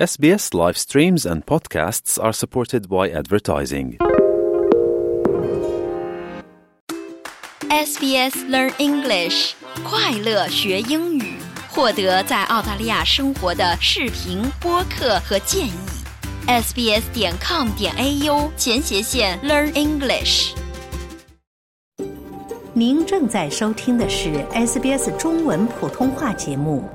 SBS live streams and podcasts are supported by advertising. SBS Learn English，快乐学英语，获得在澳大利亚生活的视频、播客和建议。sbs 点 com 点 au 前斜线 Learn English。您正在收听的是 SBS 中文普通话节目。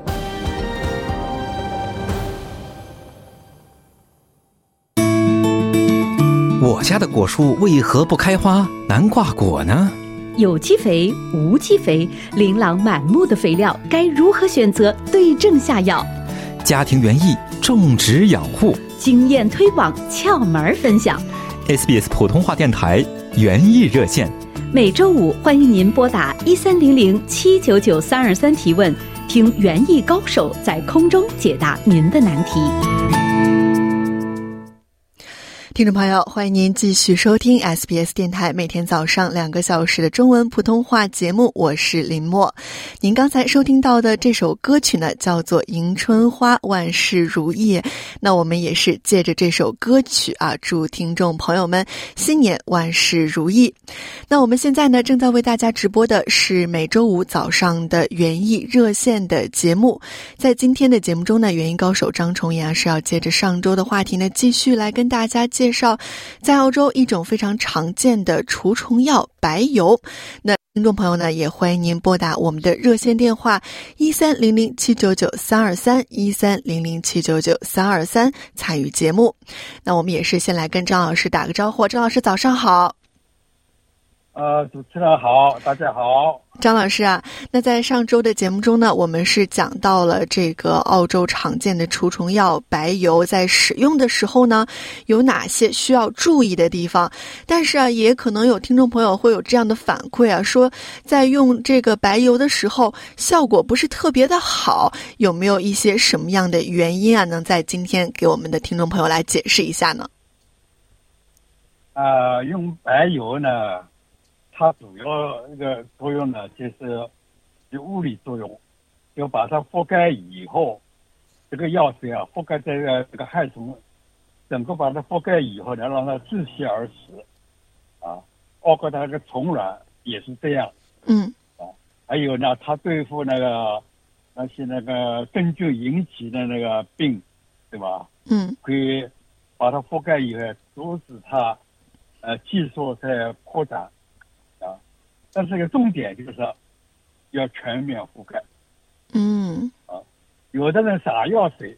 我家的果树为何不开花、难挂果呢？有机肥、无机肥，琳琅满目的肥料，该如何选择？对症下药。家庭园艺种植养护经验推广窍门分享。，SBS 普通话电台园艺热线，每周五欢迎您拨打一三零零七九九三二三提问，听园艺高手在空中解答您的难题。听众朋友，欢迎您继续收听 SBS 电台每天早上两个小时的中文普通话节目，我是林默。您刚才收听到的这首歌曲呢，叫做《迎春花，万事如意》。那我们也是借着这首歌曲啊，祝听众朋友们新年万事如意。那我们现在呢，正在为大家直播的是每周五早上的园艺热线的节目。在今天的节目中呢，园艺高手张崇岩是要接着上周的话题呢，继续来跟大家介介绍，在澳洲一种非常常见的除虫药白油。那听众朋友呢，也欢迎您拨打我们的热线电话一三零零七九九三二三一三零零七九九三二三参与节目。那我们也是先来跟张老师打个招呼，张老师早上好。呃，主持人好，大家好。张老师啊，那在上周的节目中呢，我们是讲到了这个澳洲常见的除虫药白油在使用的时候呢，有哪些需要注意的地方？但是啊，也可能有听众朋友会有这样的反馈啊，说在用这个白油的时候效果不是特别的好，有没有一些什么样的原因啊？能在今天给我们的听众朋友来解释一下呢？呃，用白油呢，它主要一个作用呢，就是有物理作用，就把它覆盖以后，这个药水啊覆盖在这个这个害虫，整个把它覆盖以后呢，让它窒息而死，啊，包括它那个虫卵也是这样。嗯啊还有呢，它对付那个那些那个真菌引起的那个病，对吧？嗯可以把它覆盖以后，阻止它呃技术在扩展啊。但是个重点就是要全面覆盖。嗯啊有的人洒药水，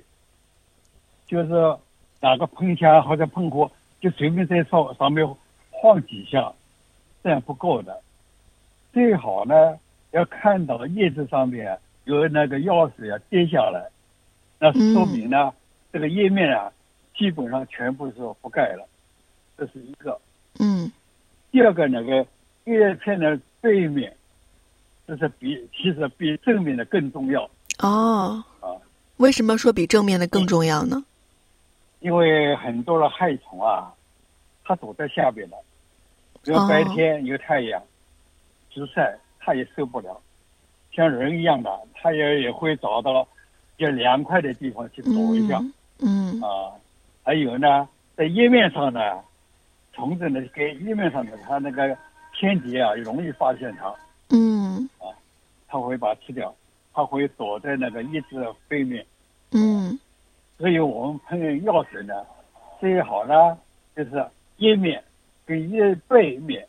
就是打个喷枪或者喷壶，就随便在上上面晃几下，这样不够的。最好呢，要看到叶子上面有那个药水啊滴下来，那说明呢，这个叶面啊基本上全部是覆盖了，这是一个。嗯第二个那个叶片的背面，这是比其实比正面的更重要。哦啊，为什么说比正面的更重要呢？因为很多的害虫啊，它躲在下边的，比如哦白天有太阳直晒，它也受不了，像人一样的，它也也会找到比较凉快的地方去躲一下、嗯啊。还有呢，在叶面上呢，虫子呢给叶面上的它那个天敌啊，容易发现它，嗯。啊它会把它吃掉，它会躲在那个叶子的背面。嗯。所以我们喷药水呢，最好呢就是叶面跟叶背面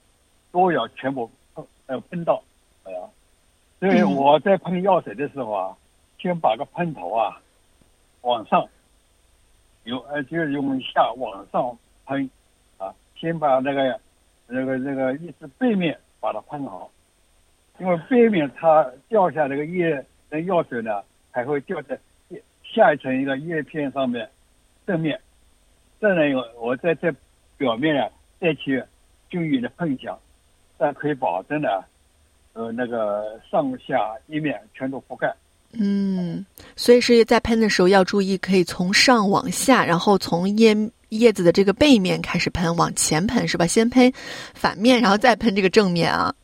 都要全部喷呃喷到，哎呀，所以嗯我在喷药水的时候啊，先把个喷头啊往上，有呃就是用下往上喷，啊，先把那个那个那个叶子背面把它喷好，因为背面它掉下那个叶那药水呢，还会掉在叶下一层一个叶片上面正面，再呢有我在这表面呢再去均匀的喷香，这样可以保证呢，呃那个上下一面全都覆盖。嗯，所以是在喷的时候要注意，可以从上往下，然后从叶叶子的这个背面开始喷，往前喷是吧？先喷反面，然后再喷这个正面啊。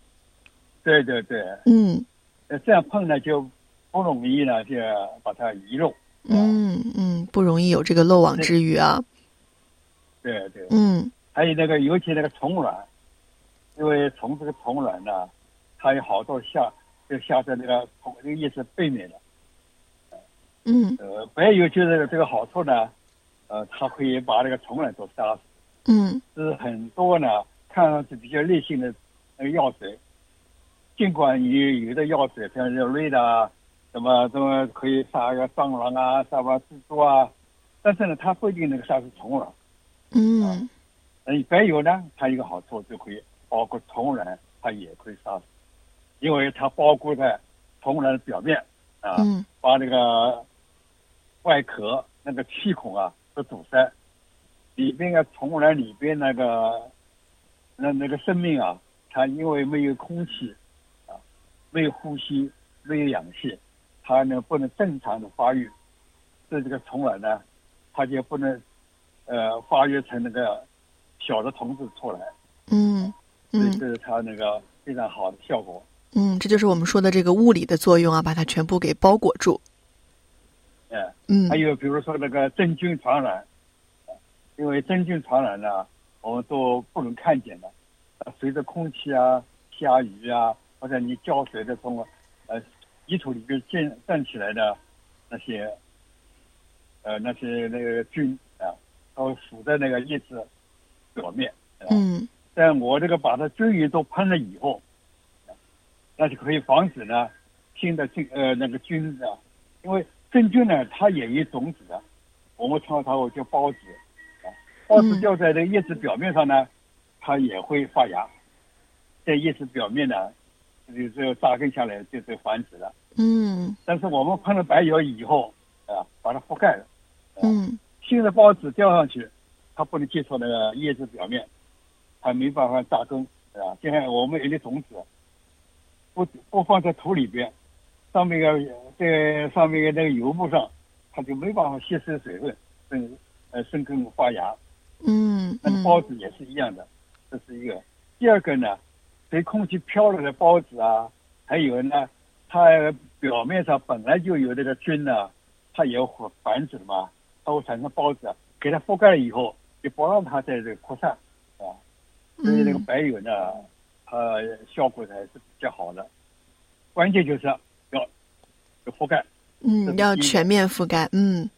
对对对，嗯呃这样碰呢就不容易呢就把它遗漏。嗯嗯，不容易有这个漏网之鱼啊。对对，嗯还有那个，尤其那个虫卵，因为虫这个虫卵呢，它有好多下就下在那个虫那个叶子背面的。嗯呃，还有就是这个好处呢，呃，它可以把那个虫卵都杀死。嗯。是很多呢，看上去比较烈性的那个药水，尽管有有的药水像这瑞的啊，什么什么可以杀个蟑螂啊，杀完蜘蛛啊，但是呢，它不一定能够杀死虫卵。嗯。嗯，白油呢，它一个好处就可以包括虫卵，它也可以杀死，因为它包括在虫卵的表面啊，嗯。把那个外壳那个气孔啊都堵塞，里边的虫卵里边那个那那个生命啊，它因为没有空气啊，没有呼吸，没有氧气，它呢不能正常的发育，所以这个虫卵呢，它就不能呃发育成那个小的虫子出来，嗯嗯这是它那个非常好的效果。嗯，这就是我们说的这个物理的作用啊，把它全部给包裹住。哎，嗯还有比如说那个真菌传染，因为真菌传染呢，我们都不能看见的，呃随着空气啊、下雨啊，或者你浇水的从呃泥土里边溅站起来的那些呃那些那个菌啊，它会附在那个叶子表面。啊嗯但我这个把它均匀都喷了以后，那就可以防止呢新的菌呃那个菌啊，因为真菌呢它也有种子的，我们称它为叫孢子啊，孢子嗯掉在这个叶子表面上呢，它也会发芽，在叶子表面呢，就就扎根下来就是繁殖了。嗯。但是我们喷了白油以后啊，把它覆盖了，嗯。新的孢子掉上去，它不能接触那个叶子表面，它没办法扎根，啊，就像我们有的种子，不不放在土里边，上面个在上面的那个油布上，它就没办法吸收水分，生呃生根发芽。嗯那个孢子也是一样的，这是一个。第二个呢，随空气飘来的孢子啊，还有呢，它表面上本来就有这个菌呢，它也会繁殖嘛，它会产生孢子，给它覆盖了以后，就不让它在这个扩散啊。所以那个嗯白油呢，它效果还是比较好的。关键就是覆盖，嗯，要全面覆盖。嗯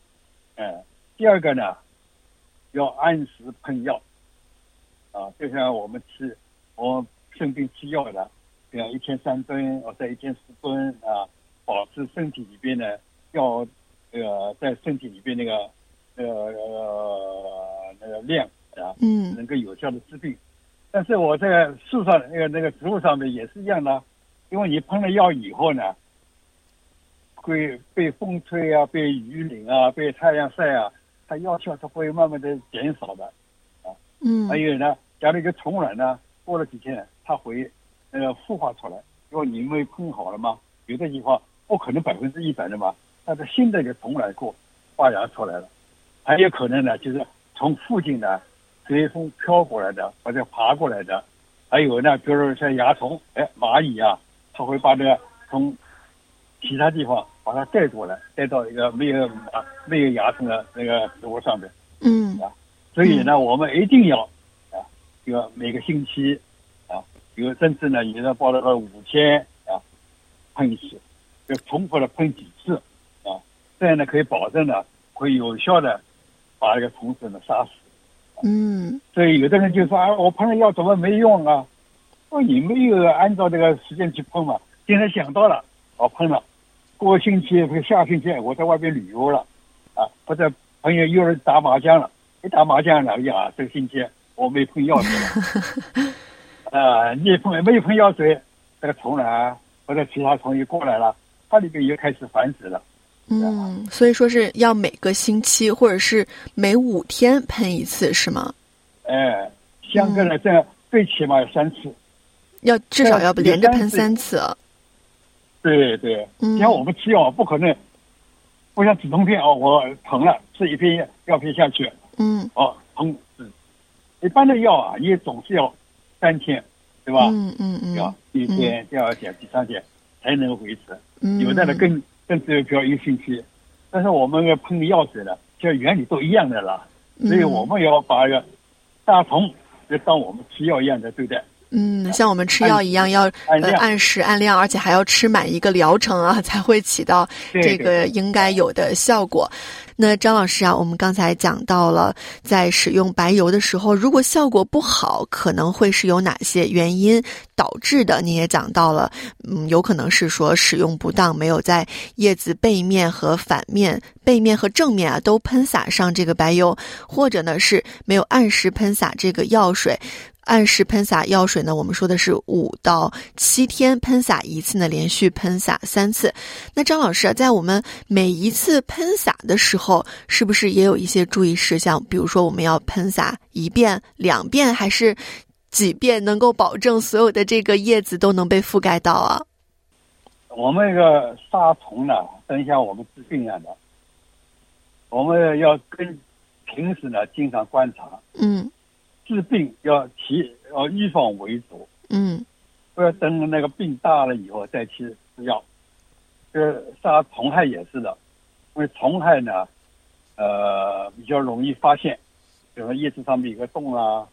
嗯，第二个呢，要按时喷药，啊，就像我们吃，我生病吃药的，像一天三顿或者一天四顿啊，保持身体里边的药，呃，在身体里边那个呃呃那个量啊，嗯能够有效的治病。但是我在树上那个那个植物上面也是一样的，因为你喷了药以后呢，会被风吹啊，被雨淋啊，被太阳晒啊，它药效是会慢慢的减少的。啊嗯。还有呢，假如一个虫卵呢，过了几天它会那个孵化出来，因为你没喷好了嘛，有的地方不可能百分之一百的嘛，但是新的一个虫卵过发芽出来了，还有可能呢，就是从附近的随风飘过来的或者爬过来的，还有呢，比如说像蚜虫，哎，蚂蚁啊，它会把这个从其他地方把它带过来，带到一个没有啊没有蚜虫的那个植物上面。嗯啊所以呢，我们一定要啊，这个每个星期啊，有甚至呢，有的报了个五天啊，喷一次，就重复的喷几次啊，这样呢可以保证呢，会有效的把这个虫子呢杀死。嗯所以有的人就说啊，我喷了药怎么没用啊？说你没有按照这个时间去喷嘛。今天想到了，我喷了，过个星期或者下星期我在外边旅游了，啊，或者朋友约人打麻将了，一打麻将了，哎呀，这个星期我没碰药水了，啊，你碰没喷药水，这个虫卵或者其他虫又过来了，它里边又开始繁殖了。嗯，所以说是要每个星期或者是每五天喷一次，是吗？哎，相隔了这最起码有三次。要至少要对连着喷三次三次。对对，嗯像我们吃药不可能，不像止痛片哦，我疼了吃一片药片下去嗯哦疼止。一般的药啊，也总是要三天，对吧？嗯嗯要嗯第一天、第二天、第三天才能维持。嗯，有的呢更更只有要一个星期，但是我们喷的药水呢，其实原理都一样的啦，所以我们要把这个杀虫就当我们吃药一样的对待。嗯，像我们吃药一样，要呃按时按量，而且还要吃满一个疗程啊，才会起到这个应该有的效果。那张老师啊，我们刚才讲到了，在使用白油的时候，如果效果不好，可能会是有哪些原因导致的？你也讲到了，嗯，有可能是说使用不当，没有在叶子背面和反面、背面和正面啊都喷洒上这个白油，或者呢是没有按时喷洒这个药水。按时喷洒药水呢？我们说的是五到七天喷洒一次呢，连续喷洒三次。那张老师啊，在我们每一次喷洒的时候，是不是也有一些注意事项？比如说，我们要喷洒一遍、两遍，还是几遍，能够保证所有的这个叶子都能被覆盖到啊？我们这个杀虫呢，等下我们治病一样的，我们要跟平时呢经常观察。嗯。治病要提要预防为主，嗯，不要等那个病大了以后再去吃药。这杀虫害也是的，因为虫害呢，呃，比较容易发现，比如说叶子上面有个洞啊，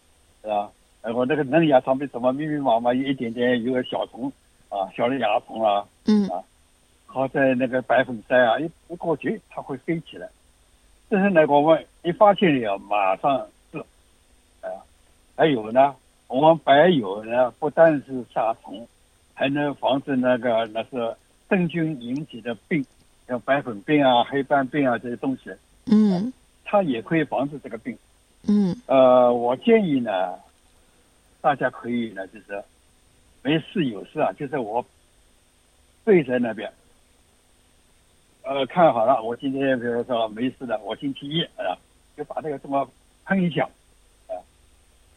是吧？然后那个嫩芽上面怎么密密麻麻有一点点有个小虫啊，小的蚜虫啊，嗯啊，好在那个白粉塞啊，一一过去它会飞起来。这是呢，我们一发现了马上。还有呢，我们白油呢，不但是杀虫，还能防止那个那是真菌引起的病，像白粉病啊、黑斑病啊这些东西。嗯，它也可以防止这个病。嗯，呃，我建议呢，大家可以呢，就是没事有事啊，就是我对在那边，呃，看好了，我今天比如说没事的，我星期一啊，就把这个这么喷一下。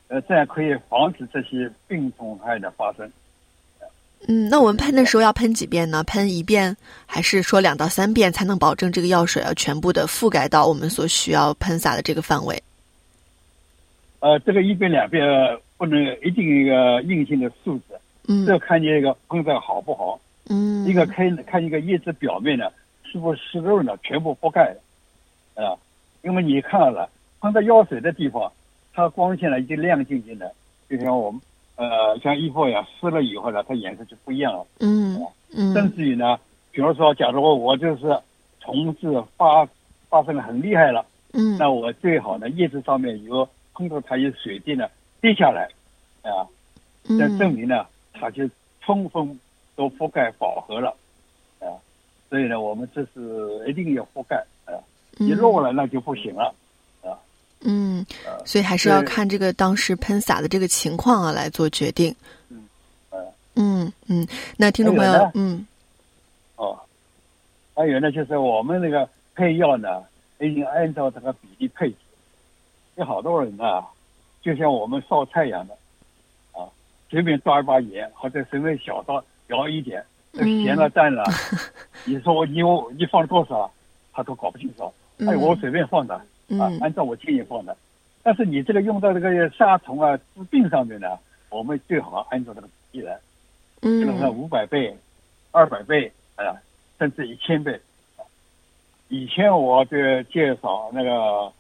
呃，这样可以防止这些病虫害的发生。嗯，那我们喷的时候要喷几遍呢？喷一遍，还是说两到三遍才能保证这个药水要全部的覆盖到我们所需要喷洒的这个范围？呃，这个一遍两遍不能一定一个硬性的数字，嗯，这看你这个喷的好不好。嗯，一个看看一个叶子表面呢是不是湿润的，全部覆盖了啊？因为你看了喷的药水的地方。它光线呢已经亮晶晶的，就像我们呃像衣服一样湿了以后呢，它颜色就不一样了。嗯嗯。甚至于呢，比如说，假如我就是虫子发发生的很厉害了，嗯，那我最好呢叶子上面有碰到它有水滴呢滴下来，啊，这证明呢它就充分都覆盖饱和了，啊，所以呢我们这是一定要覆盖啊，一漏了那就不行了。嗯，所以还是要看这个当时喷洒的这个情况啊来做决定。嗯，嗯嗯，那听众朋友，嗯，哦，还有呢，就是我们那个配药呢，已经按照这个比例配置。有好多人啊，就像我们烧菜一样的，啊，随便抓一把盐，或者随便小刀舀一点，咸了淡了，你说我你我你放了多少，他都搞不清楚。哎，我随便放的。啊，按照我建议放的，但是你这个用到这个杀虫啊治病上面呢，我们最好按照这个比例来，嗯，比如说五百倍、二百倍啊，甚至一千倍。以前我就介绍那个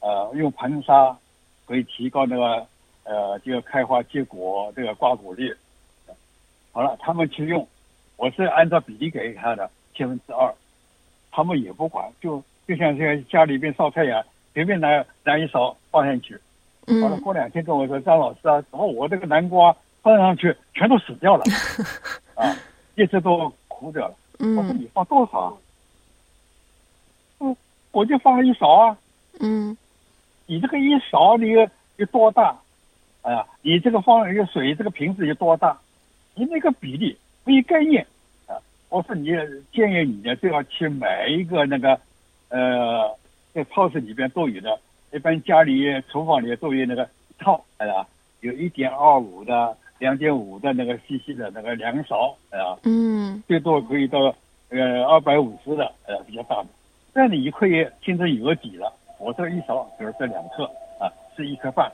呃用硼砂可以提高那个呃这个开花结果这个瓜果率。好了，他们去用，我是按照比例给他的千分之二，他们也不管就。就像这个家里边烧菜一样，随便拿拿一勺放上去，完了过两天跟我说张老师啊，怎么我这个南瓜放上去全都死掉了，啊，一直都枯掉了。我说你放多少？嗯，我就放了一勺啊。嗯，你这个一勺你有有多大？哎呀，你这个放一个水这个瓶子有多大？你那个比例没概念啊！我说你建议你呢，最好去买一个那个。呃，在超市里边都有的，一般家里厨房里都有那个套，哎呀，有一点二五的、两点五的那个细细的那个量勺，哎呀，嗯，最多可以到呃二百五十的，呃比较大的，这样你可以心中有个底了。我这一勺，比如这两克啊，是一克半，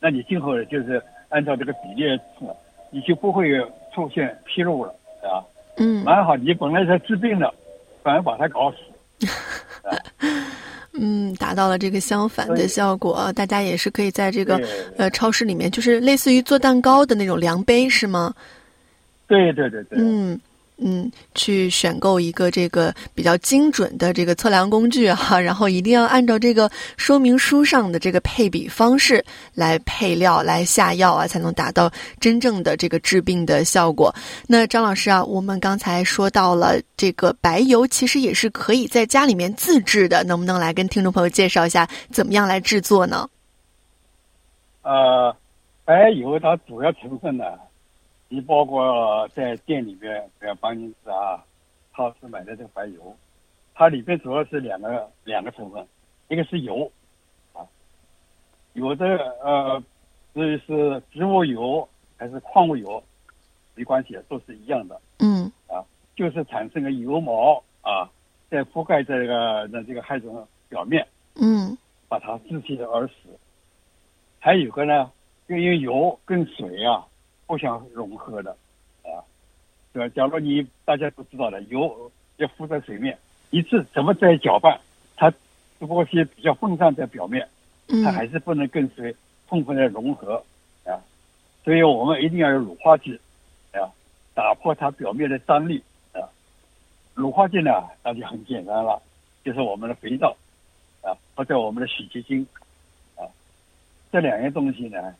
那你今后就是按照这个比例吃，你就不会出现纰漏了，啊，嗯，蛮好，你本来是治病的，反而把它搞死。嗯，达到了这个相反的效果。大家也是可以在这个呃超市里面，就是类似于做蛋糕的那种量杯，是吗？对对对对，嗯嗯，去选购一个这个比较精准的这个测量工具哈、然后一定要按照这个说明书上的这个配比方式来配料来下药啊，才能达到真正的这个治病的效果。那张老师啊，我们刚才说到了这个白油，其实也是可以在家里面自制的，能不能来跟听众朋友介绍一下怎么样来制作呢？呃，白油它主要成分呢，你包括在店里面，比如邦尼斯啊、超市买的这个白油，它里边主要是两个两个成分，一个是油，啊，有的呃，至于是植物油还是矿物油，没关系，都是一样的，嗯啊就是产生个油毛啊，在覆盖这个那这个害虫表面，嗯把它窒息而死。还有个呢，因为油跟水啊互相融合的，啊，对吧？假如你大家都知道的，油要浮在水面，一次怎么在搅拌，它只不过是比较分散在表面，嗯它还是不能跟水充分的融合啊。所以我们一定要有乳化剂啊，打破它表面的张力啊。乳化剂呢，那就很简单了，就是我们的肥皂啊，或者我们的洗洁精啊，这两样东西呢，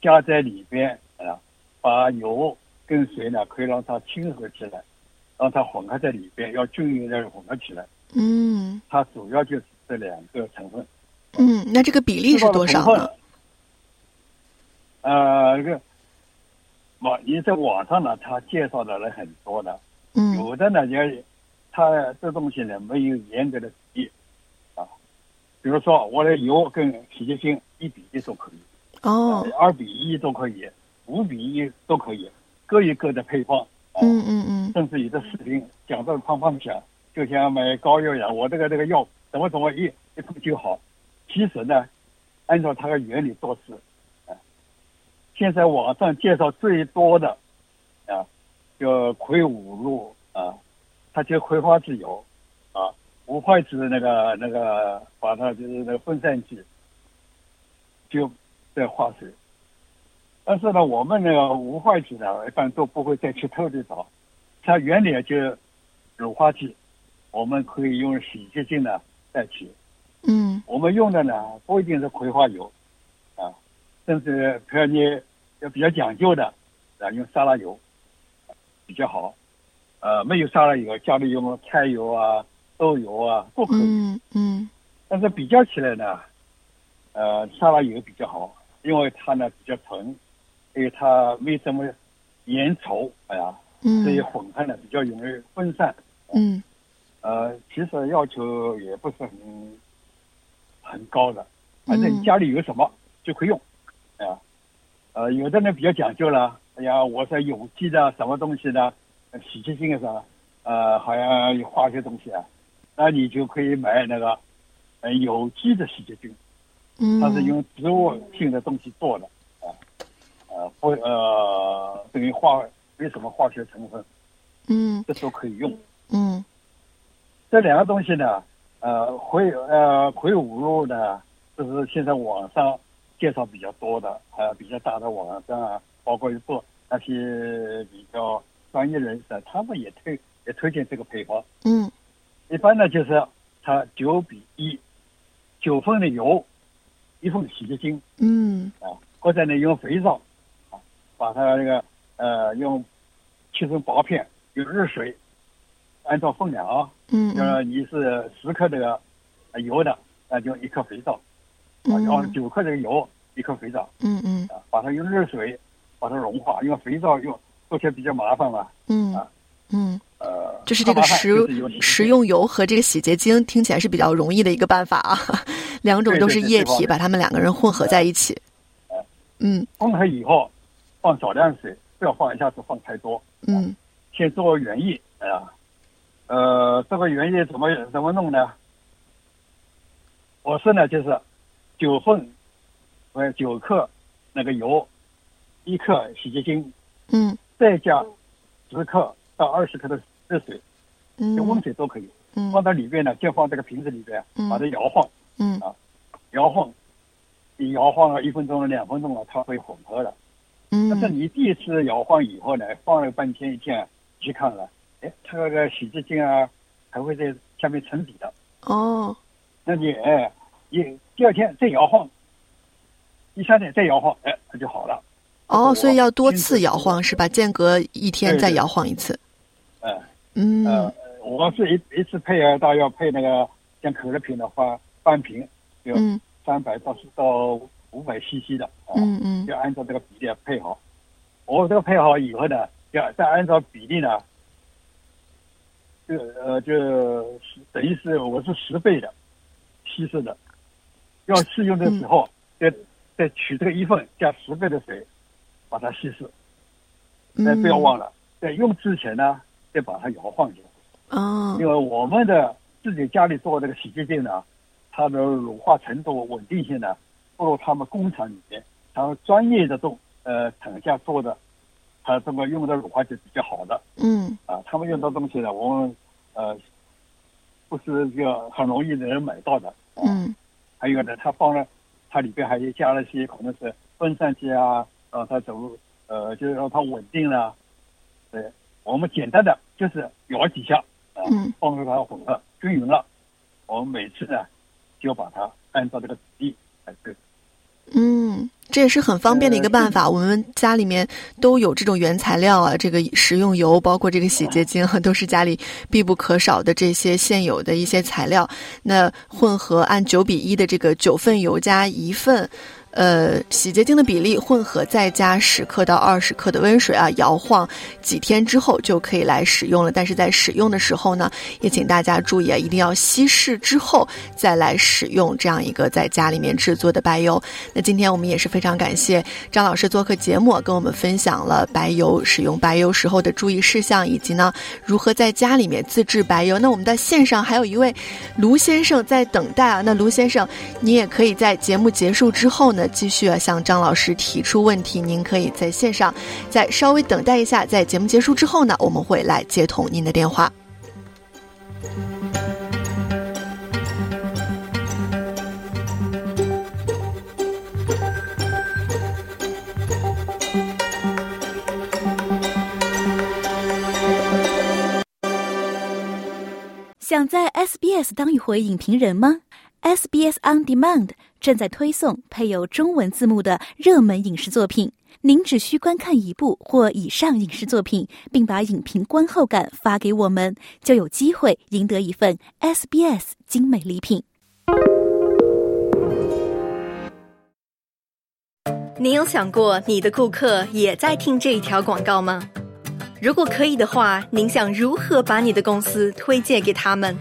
加在里边啊，把油跟水呢可以让它亲和起来，让它混合在里边，要均匀的混合起来。嗯它主要就是这两个成分。嗯，那这个比例是多少呢？？呃，这个网你在网上呢，他介绍的人很多的，嗯有的呢也，他这东西呢没有严格的比例啊。比如说，我的油跟洗洁精一比一都可以，哦呃，二比一都可以，五比一都可以，各有各的配方。啊、嗯嗯嗯甚至有的视频讲到胖胖响，就像买膏药一样，我这个这个药怎么怎么一一碰就好。其实呢，按照它的原理做事，啊，现在网上介绍最多的啊，叫葵五露啊，它就葵花籽油啊，五块籽那个那个把它就是那个分散剂，就在化水。但是呢，我们那个无坏剂呢，一般都不会再去特地找，它原理就乳化剂，我们可以用洗洁精呢代替。嗯我们用的呢不一定是葵花油，啊，甚至比如你要比较讲究的，啊，用沙拉油比较好。呃，没有沙拉油，家里用菜油啊、豆油啊都可以。嗯嗯但是比较起来呢，呃，沙拉油比较好，因为它呢比较纯，因为它没什么粘稠，哎呀，所以嗯混合呢比较容易分散。嗯。呃，其实要求也不是很很高的，反正家里有什么就可以用，哎呀，呃，有的人比较讲究了，哎呀，我是有机的什么东西的，呃洗洁精啊，呃，好像有化学东西啊，那你就可以买那个呃有机的洗洁精，嗯，它是用植物性的东西做的，啊，呃，不呃，等于化没什么化学成分，嗯这都可以用。嗯这两个东西呢，呃，葵呃葵五路呢，这是现在网上介绍比较多的，呃，比较大的网站啊，包括做那些比较专业人士啊，他们也推也推荐这个配方。嗯一般呢就是它九比一，九份的油，一份洗洁精嗯啊，或者呢用肥皂啊，把它那个呃用切成薄片，用热水，按照分量啊，嗯呃，你是十克这个呃油的，那就一克肥皂，啊，嗯。然后九克这个油，一克肥皂，嗯嗯。啊，把它用热水把它融化，因为肥皂用做起来比较麻烦嘛，嗯啊嗯，呃，就是这个食食用油和这个洗洁精听起来是比较容易的一个办法啊，两种都是液体，把它们两个人混合在一起。嗯。混合以后放少量水，不要放一下子放太多，嗯。先做原液啊，呃，这个原液怎么怎么弄呢？我是呢就是九份，呃九克那个油，一克洗洁精，嗯。再加十克到二十克的热水，就温嗯水都可以。嗯。放到里边呢，就放这个瓶子里边，嗯。把它摇晃，嗯。啊摇晃，你摇晃了一分钟了、两分钟了，它会混合的。但是嗯你第一次摇晃以后呢，放了半天一天，去看了，哎，它那个洗洁精啊，还会在下面沉底的。哦那你哎，你第二天再摇晃，第三天再摇晃，哎，它就好了。哦，所以要多次摇晃是吧？间隔一天再摇晃一次。哎，嗯呃，我是一一次配啊，大要配那个像可乐瓶的话，半瓶有嗯三百到到五百 CC 的啊，嗯嗯要按照这个比例配好。我这个配好以后呢，要再按照比例呢，就呃就等于是我是十倍的稀释的，要试用的时候，再再取这个一份加十倍的水，把它稀释。那，不要忘了，在用之前呢，再把它摇晃一下。哦因为我们的自己家里做这个洗洁精呢，它的乳化程度、稳定性呢，不如他们工厂里面，他们专业的做呃厂家做的，他这么用的乳化剂比较好的嗯啊。他们用的东西呢，我们呃不是这个很容易能买到的。啊、嗯还有呢，他放了，它里边还加了些可能是分散剂啊，让它走呃就是让它稳定了。对，我们简单的就是摇几下。啊，嗯放入它混合均匀了，我们每次呢就把它按照这个比例来对。嗯，这也是很方便的一个办法。我们家里面都有这种原材料啊，这个食用油，包括这个洗洁精，都是家里必不可少的这些现有的一些材料。那混合按九比一的这个九份油加一份。呃，洗洁精的比例混合，再加十克到二十克的温水啊，摇晃几天之后就可以来使用了。但是在使用的时候呢，也请大家注意啊，一定要稀释之后再来使用这样一个在家里面制作的白油。那今天我们也是非常感谢张老师做客节目，跟我们分享了白油使用白油时候的注意事项，以及呢如何在家里面自制白油。那我们的线上还有一位卢先生在等待啊，那卢先生，你也可以在节目结束之后呢继续啊向张老师提出问题。您可以在线上再稍微等待一下，在节目结束之后呢，我们会来接通您的电话。想在 SBS 当一回影评人吗？SBS On Demand 正在推送配有中文字幕的热门影视作品。您只需观看一部或以上影视作品，并把影评观后感发给我们，就有机会赢得一份 SBS 精美礼品。你有想过你的顾客也在听这一条广告吗？如果可以的话，您想如何把你的公司推荐给他们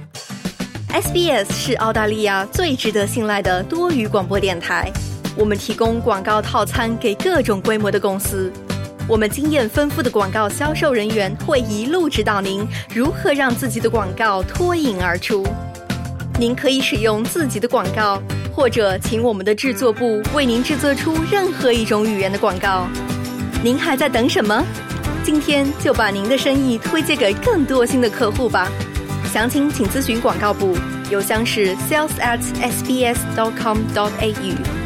？SBS 是澳大利亚最值得信赖的多语广播电台。我们提供广告套餐给各种规模的公司。我们经验丰富的广告销售人员会一路指导您如何让自己的广告脱颖而出。您可以使用自己的广告，或者请我们的制作部为您制作出任何一种语言的广告。您还在等什么？今天就把您的生意推荐给更多新的客户吧。详情请咨询广告部，邮箱是 sales at sbs dot com dot au。